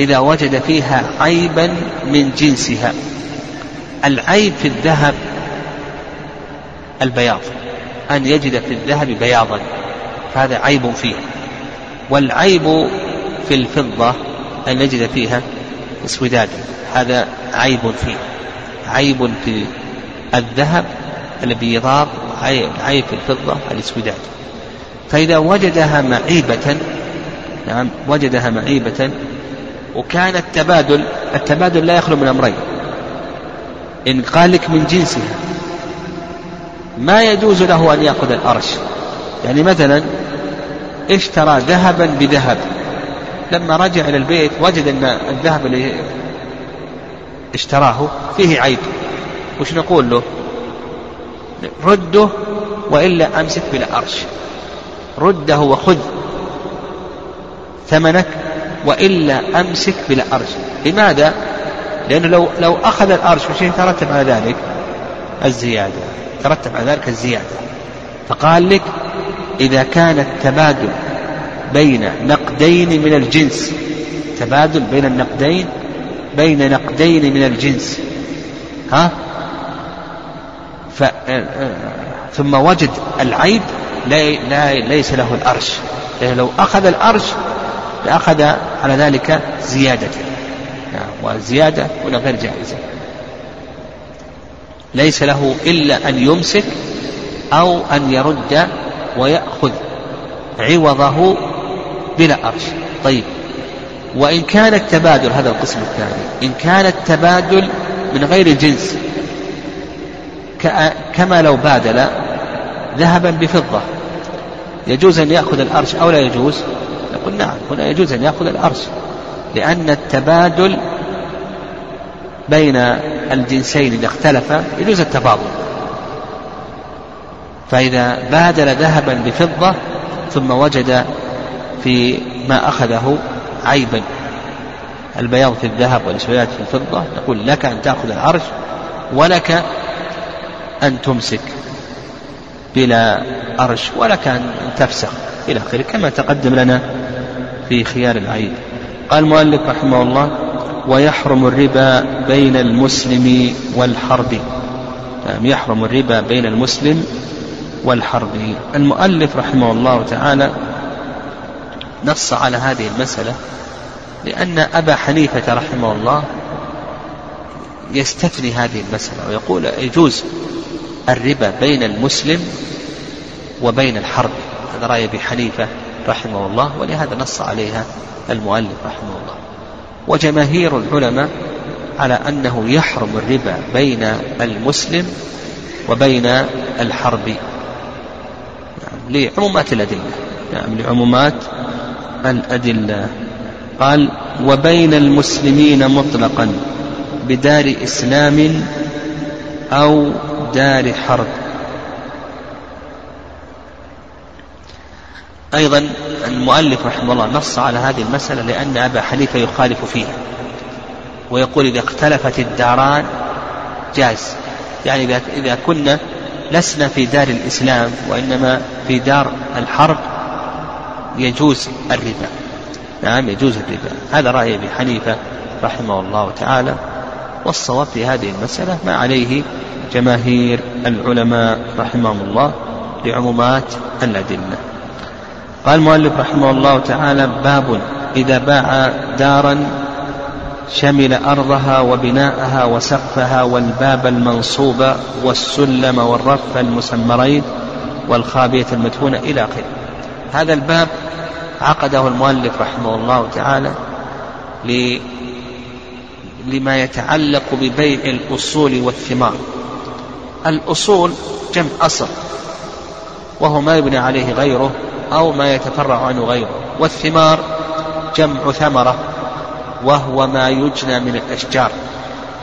إذا وجد فيها عيبا من جنسها. العيب في الذهب البياض أن يجد في الذهب بياضا فهذا عيب فيه. والعيب في الفضة أن يجد فيها اسودادا هذا عيب فيه. عيب في الذهب البيضاء عيب في الفضة الاسوداد. فإذا وجدها معيبة نعم وجدها معيبة وكان التبادل التبادل لا يخلو من أمرين. إن قال لك من جنسها ما يجوز له أن يأخذ الأرش. يعني مثلا اشترى ذهبا بذهب. لما رجع إلى البيت وجد أن الذهب اللي اشتراه فيه عيب. وش نقول له؟ رده وإلا أمسك بلا أرش رده وخذ ثمنك وإلا أمسك بلا أرش لماذا؟ لأنه لو لو أخذ الأرش وش يترتب على ذلك؟ الزيادة. ترتب على ذلك الزيادة. فقال لك إذا كان التبادل بين نقدين من الجنس تبادل بين النقدين بين نقدين من الجنس. ها؟ ف ثم وجد العيب لا, لا ليس له الأرش. لأنه لو أخذ الأرش لأخذ على ذلك زيادة. نعم والزيادة هنا غير جائزة. ليس له إلا أن يمسك أو أن يرد ويأخذ عوضه بلا أرش. طيب. وإن كان التبادل هذا القسم الثاني إن كان التبادل من غير الجنس كما لو بادل ذهبا بفضة يجوز أن يأخذ الأرش أو لا يجوز؟ نقول نعم هنا يجوز أن يأخذ الأرش لأن التبادل بين الجنسين إذا اختلفا يجوز التفاضل. فإذا بادل ذهبا بفضة ثم وجد في ما أخذه عيبا. البياض في الذهب والإسودات في الفضة نقول لك أن تأخذ العرش ولك أن تمسك بلا أرش ولك أن تفسخ إلى آخره كما تقدم لنا في خيار العيد. قال المؤلف رحمه الله ويحرم الربا بين المسلم والحرب. نعم يحرم الربا بين المسلم والحرب. المؤلف رحمه الله تعالى نص على هذه المسألة لأن أبا حنيفة رحمه الله يستثني هذه المسألة ويقول يجوز الربا بين المسلم وبين الحرب. هذا رأي أبي حنيفة رحمه الله ولهذا نص عليها المؤلف رحمه الله. وجماهير العلماء على أنه يحرم الربا بين المسلم وبين الحرب. نعم لعمومات الأدلة. نعم لعمومات الأدلة. قال وبين المسلمين مطلقا بدار إسلام أو دار حرب. أيضا المؤلف رحمه الله نص على هذه المسألة لأن أبا حنيفة يخالف فيها. ويقول إذا اختلفت الداران جاز. يعني إذا كنا لسنا في دار الإسلام وإنما في دار الحرب يجوز الربا. نعم يجوز الربا. هذا رأي أبي حنيفة رحمه الله تعالى. والصواب في هذه المسألة ما عليه جماهير العلماء رحمهم الله لعمومات الأدلة. قال المؤلف رحمه الله تعالى باب إذا باع دارا شمل أرضها وبناءها وسقفها والباب المنصوب والسلم والرف المسمرين والخابية المدفونة إلى آخره. هذا الباب عقده المؤلف رحمه الله تعالى لما يتعلق ببيع الأصول والثمار. الأصول جمع أصل وهو ما يبني عليه غيره أو ما يتفرع عنه غيره. والثمار جمع ثمرة وهو ما يجنى من الأشجار.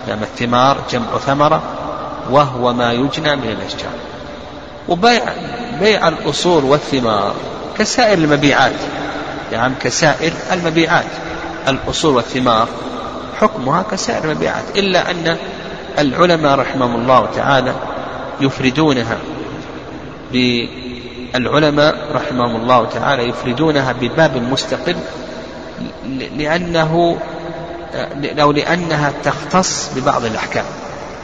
نعم الثمار جمع ثمرة وهو ما يجنى من الأشجار. وبيع بيع الأصول والثمار كسائر المبيعات. نعم كسائر المبيعات. الأصول والثمار حكمها كسائر المبيعات. إلا أن العلماء رحمهم الله تعالى يفردونها العلماء رحمهم الله تعالى يفردونها بباب مستقل لأنه أو لأنها تختص ببعض الأحكام.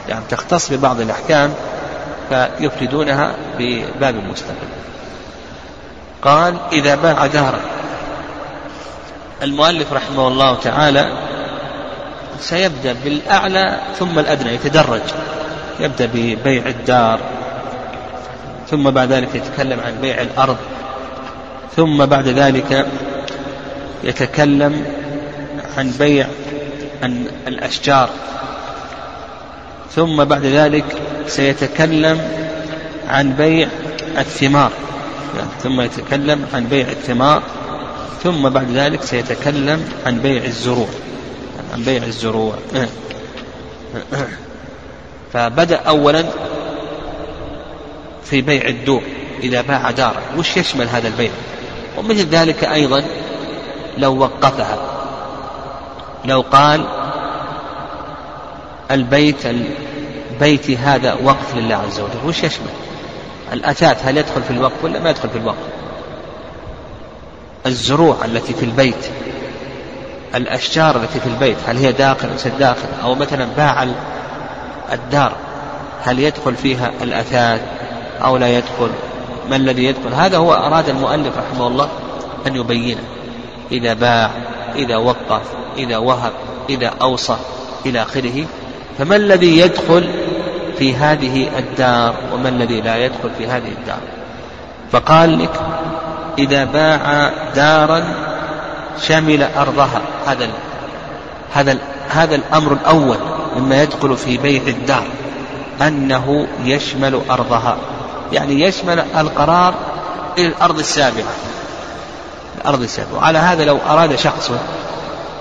يعني تختص ببعض الأحكام فيفردونها بباب مستقل. قال إذا باع دارا المؤلف رحمه الله تعالى سيبدأ بالأعلى ثم الأدنى يتدرج. يبدأ ببيع الدار ثم بعد ذلك يتكلم عن بيع الأرض ثم بعد ذلك يتكلم عن بيع الأشجار ثم بعد ذلك سيتكلم عن بيع الثمار يعني ثم يتكلم عن بيع الثمار ثم بعد ذلك سيتكلم عن بيع الزروع عن بيع الزروع. فبدأ أولا في بيع الدور إذا باع دارا. وش يشمل هذا البيع؟ ومثل ذلك أيضا لو وقفها. لو قال البيت بيتي هذا وقف لله عز وجل. وش يشمل؟ الأثاث هل يدخل في الوقف ولا ما يدخل في الوقف؟ الزروع التي في البيت الأشجار التي في البيت هل هي داخل أو داخل؟ أو مثلا باع الدار هل يدخل فيها الأثاث أو لا يدخل. ما الذي يدخل؟ هذا هو أراد المؤلف رحمه الله أن يبينه إذا باع إذا وقف إذا وهب إذا أوصى إلى آخره. فما الذي يدخل في هذه الدار وما الذي لا يدخل في هذه الدار؟ فقال لك إذا باع دارا شمل أرضها. هذا هذا هذا الأمر الأول مما يدخل في بيع الدار أنه يشمل أرضها. يعني يشمل القرار إلى الأرض السابعة الأرض السابعة وعلى هذا لو أراد شخص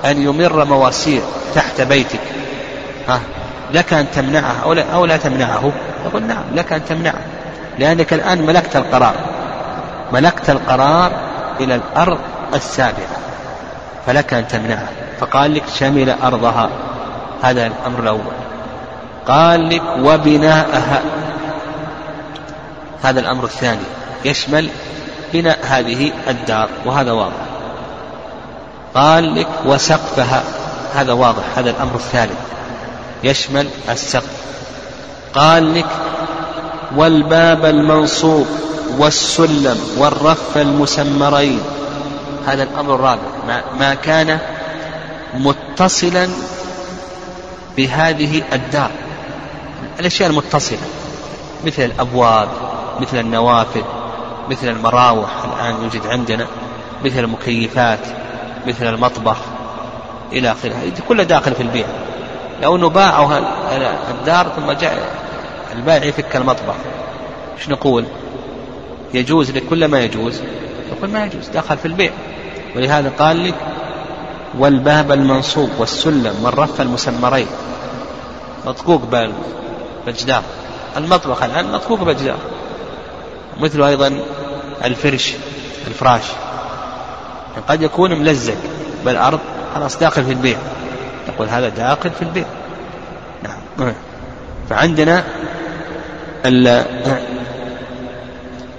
أن يمر مواسير تحت بيتك ها لك أن تمنعه أو لا, أو لا تمنعه. يقول نعم لك أن تمنعه. لأنك الآن ملكت القرار. ملكت القرار إلى الأرض السابعة فلك أن تمنعه. فقال لك شمل أرضها. هذا الأمر الأول. قال لك وبناءها. هذا الأمر الثاني. يشمل بناء هذه الدار وهذا واضح. قال لك وسقفها هذا واضح هذا الأمر الثالث. يشمل السقف. قال لك والباب المنصوب والسلم والرف المسمرين. هذا الأمر الرابع. ما كان متصلا بهذه الدار. الأشياء المتصلة مثل الأبواب مثل النوافذ مثل المراوح الآن يوجد عندنا مثل المكيفات مثل المطبخ إلى آخره. كله داخل في البيع. لو أنه باعوا الدار ثم جاء البائع يفك المطبخ. إيش نقول؟ يجوز لك كل ما يجوز يقول ما يجوز دخل في البيع. ولهذا قال لك والباب المنصوب والسلم والرف المسمرين. مطقوق بالجدار المطبخ الآن مطقوق بالجدار مثل أيضا الفرش الفراش. قد يكون ملزق بالأرض خلاص داخل في البيع يقول هذا داخل في البيع نعم. فعندنا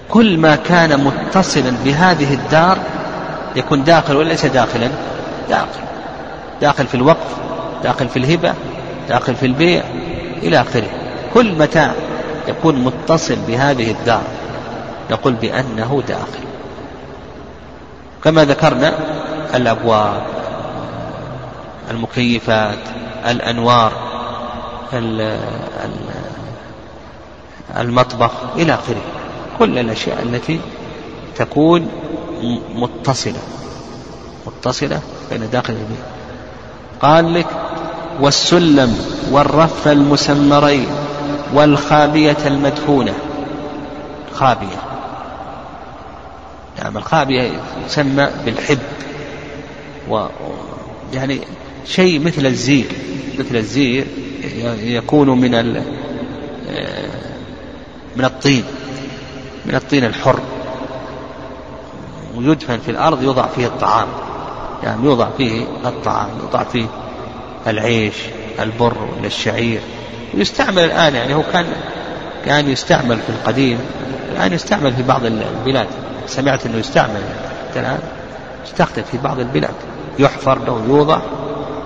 كل ما كان متصلا بهذه الدار يكون داخل وليس داخلا؟ داخل. داخل في الوقف داخل في الهبة داخل في البيع إلى آخره. كل متاع يكون متصل بهذه الدار. نقول بأنه داخل. كما ذكرنا الأبواب المكيفات الأنوار المطبخ إلى آخره. كل الأشياء التي تكون متصلة متصلة بين داخل البيت قال لك والسلم والرف المسمرين والخابية المدفونة. خابية. نعم الخابية يسمى بالحب. و يعني شيء مثل الزير مثل الزير يكون من ال من الطين من الطين الحر. ويدفن في الأرض يوضع فيه الطعام. يعني يوضع فيه الطعام يوضع فيه العيش البر ولا الشعير. ويستعمل الآن يعني هو كان كان يستعمل في القديم الآن يستعمل في بعض البلاد. سمعت أنه يستعمل. حتى الآن يستخدم في بعض البلاد. يحفر له يوضع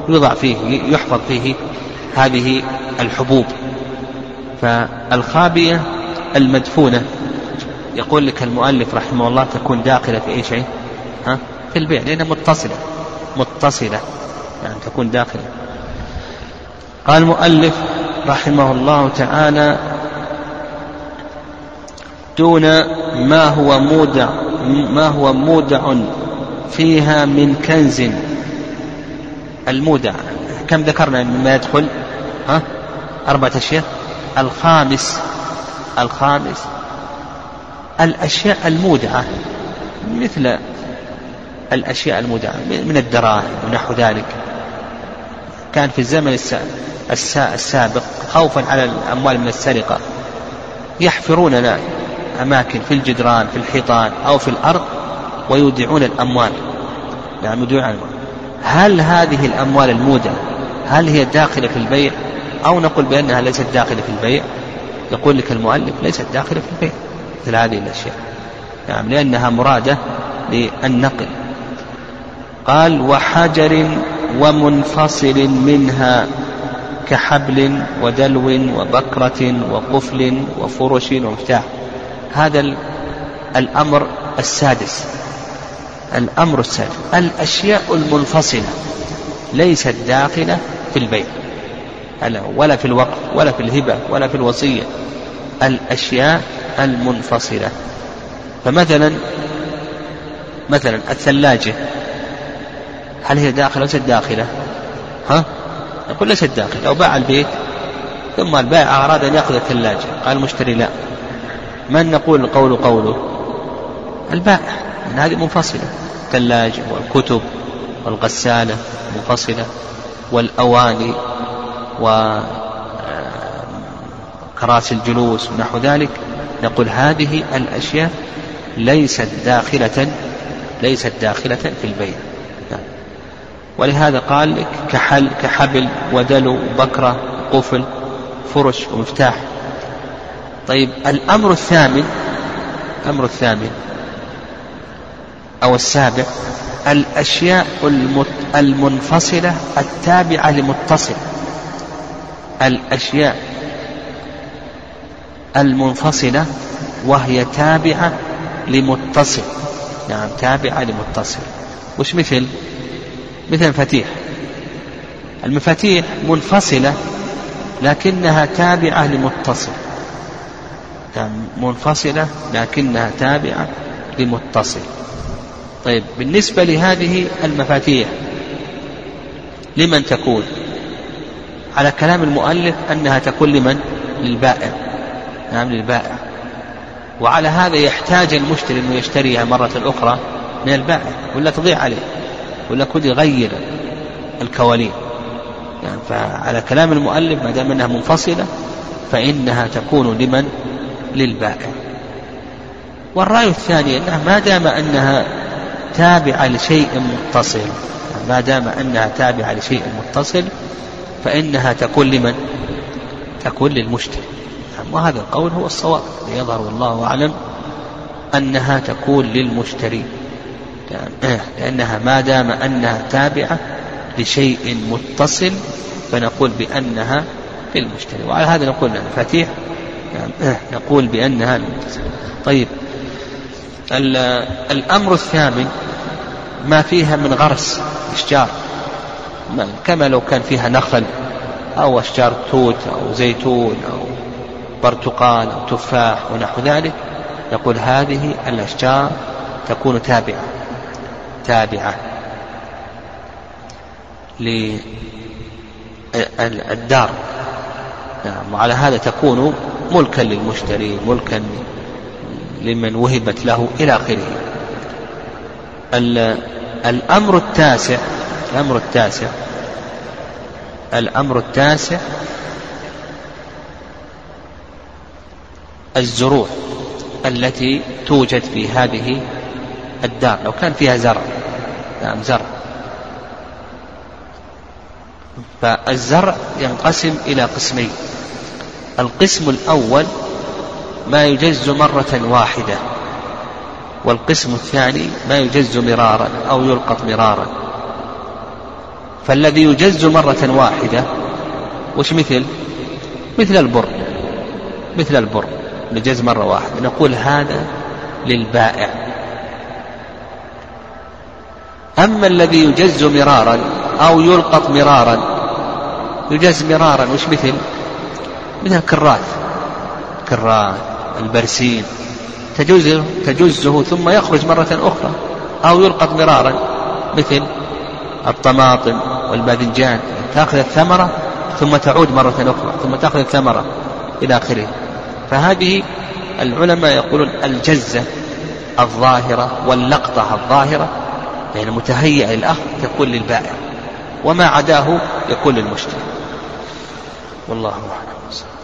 يوضع فيه يحفظ فيه هذه الحبوب. فالخابية المدفونة يقول لك المؤلف رحمه الله تكون داخلة في أي شيء ها؟ في البيع لأنها متصلة. متصلة. يعني تكون داخلة. قال المؤلف رحمه الله تعالى دون ما هو مودع ما هو مودع فيها من كنز. المودع كم ذكرنا مما يدخل؟ ها؟ أربعة أشياء. الخامس الخامس الأشياء المودعة مثل الأشياء المودعة من الدراهم ونحو ذلك. كان في الزمن السابق خوفا على الأموال من السرقة. يحفرون أماكن في الجدران في الحيطان أو في الأرض ويودعون الأموال. نعم يودعون الأموال. هل هذه الأموال المودعة هل هي داخلة في البيع؟ أو نقول بأنها ليست داخلة في البيع؟ يقول لك المؤلف ليست داخلة في البيع مثل هذه الأشياء. نعم لأنها مرادة للنقل. قال وحجر ومنفصل منها كحبل ودلو وبكرة وقفل وفرش ومفتاح. هذا الأمر السادس. الأمر السادس. الأشياء المنفصلة. ليست داخلة في البيع ولا في الوقف ولا في الهبة ولا في الوصية. الأشياء المنفصلة. فمثلا مثلا الثلاجة. هل هي داخلة ليست داخلة؟ ها؟ نقول ليست داخلة. لو باع البيت ثم البائع أراد أن يأخذ الثلاجة. قال المشتري لا. من نقول القول قوله؟ البائع من هذه منفصلة. الثلاجة والكتب والغسالة منفصلة والأواني وكراسي آه، الجلوس ونحو ذلك. نقول هذه الأشياء ليست داخلة ليست داخلة في البيع ولهذا قال لك كحل كحبل ودلو بكرة قفل فرش ومفتاح. طيب الأمر الثامن الأمر الثامن أو السابع الأشياء المنفصلة التابعة لمتصل. الأشياء المنفصلة وهي تابعة لمتصل. نعم تابعة لمتصل. وش مثل؟ مثل المفاتيح المفاتيح منفصلة لكنها تابعة لمتصل. منفصلة لكنها تابعة لمتصل. طيب بالنسبة لهذه المفاتيح لمن تكون على كلام المؤلف أنها تكون لمن؟ للبائع. نعم للبائع. وعلى هذا يحتاج المشتري أنه يشتريها مرة أخرى من البائع. ولا تضيع عليه. ولا كود يغير الكوالين يعني فعلى كلام المؤلف ما دام أنها منفصلة فإنها تكون لمن؟ للبائع والرأي الثاني انها ما دام أنها تابعة لشيء متصل ما دام أنها تابعة لشيء متصل فإنها تكون لمن؟ تكون للمشتري وهذا القول هو الصواب يظهر والله أعلم أنها تكون للمشتري لأنها ما دام أنها تابعة لشيء متصل فنقول بأنها للمشتري وعلى هذا نقول المفاتيح نقول بأنها للمتصل طيب. الأمر الثامن ما فيها من غرس أشجار. كما لو كان فيها نخل أو أشجار توت أو زيتون أو برتقال أو تفاح ونحو ذلك نقول هذه الأشجار تكون تابعة تابعة للدار نعم وعلى هذا تكون ملكا للمشتري ملكا لمن وهبت له إلى آخره. الأمر التاسع الأمر التاسع الأمر التاسع الزروع التي توجد في هذه الدار. لو كان فيها زرع نعم زرع. فالزرع ينقسم إلى قسمين. القسم الأول ما يجز مرة واحدة والقسم الثاني ما يجز مرارا أو يلقط مرارا. فالذي يجز مرة واحدة وش مثل؟ مثل البر مثل البر يجز مرة واحدة. نقول هذا للبائع. أما الذي يجز مرارا أو يلقط مرارا يجز مرارا وش مثل؟ مثل الكراث كراث البرسيم. تجوزه تجزه ثم يخرج مرة أخرى. أو يلقط مرارا مثل الطماطم والباذنجان. تأخذ الثمرة ثم تعود مرة أخرى ثم تأخذ الثمرة إلى آخره. فهذه العلماء يقولون الجزة الظاهرة واللقطة الظاهرة يعني متهيئ للأخذ تكون للبائع وما عداه يكون للمشتري. والله أعلم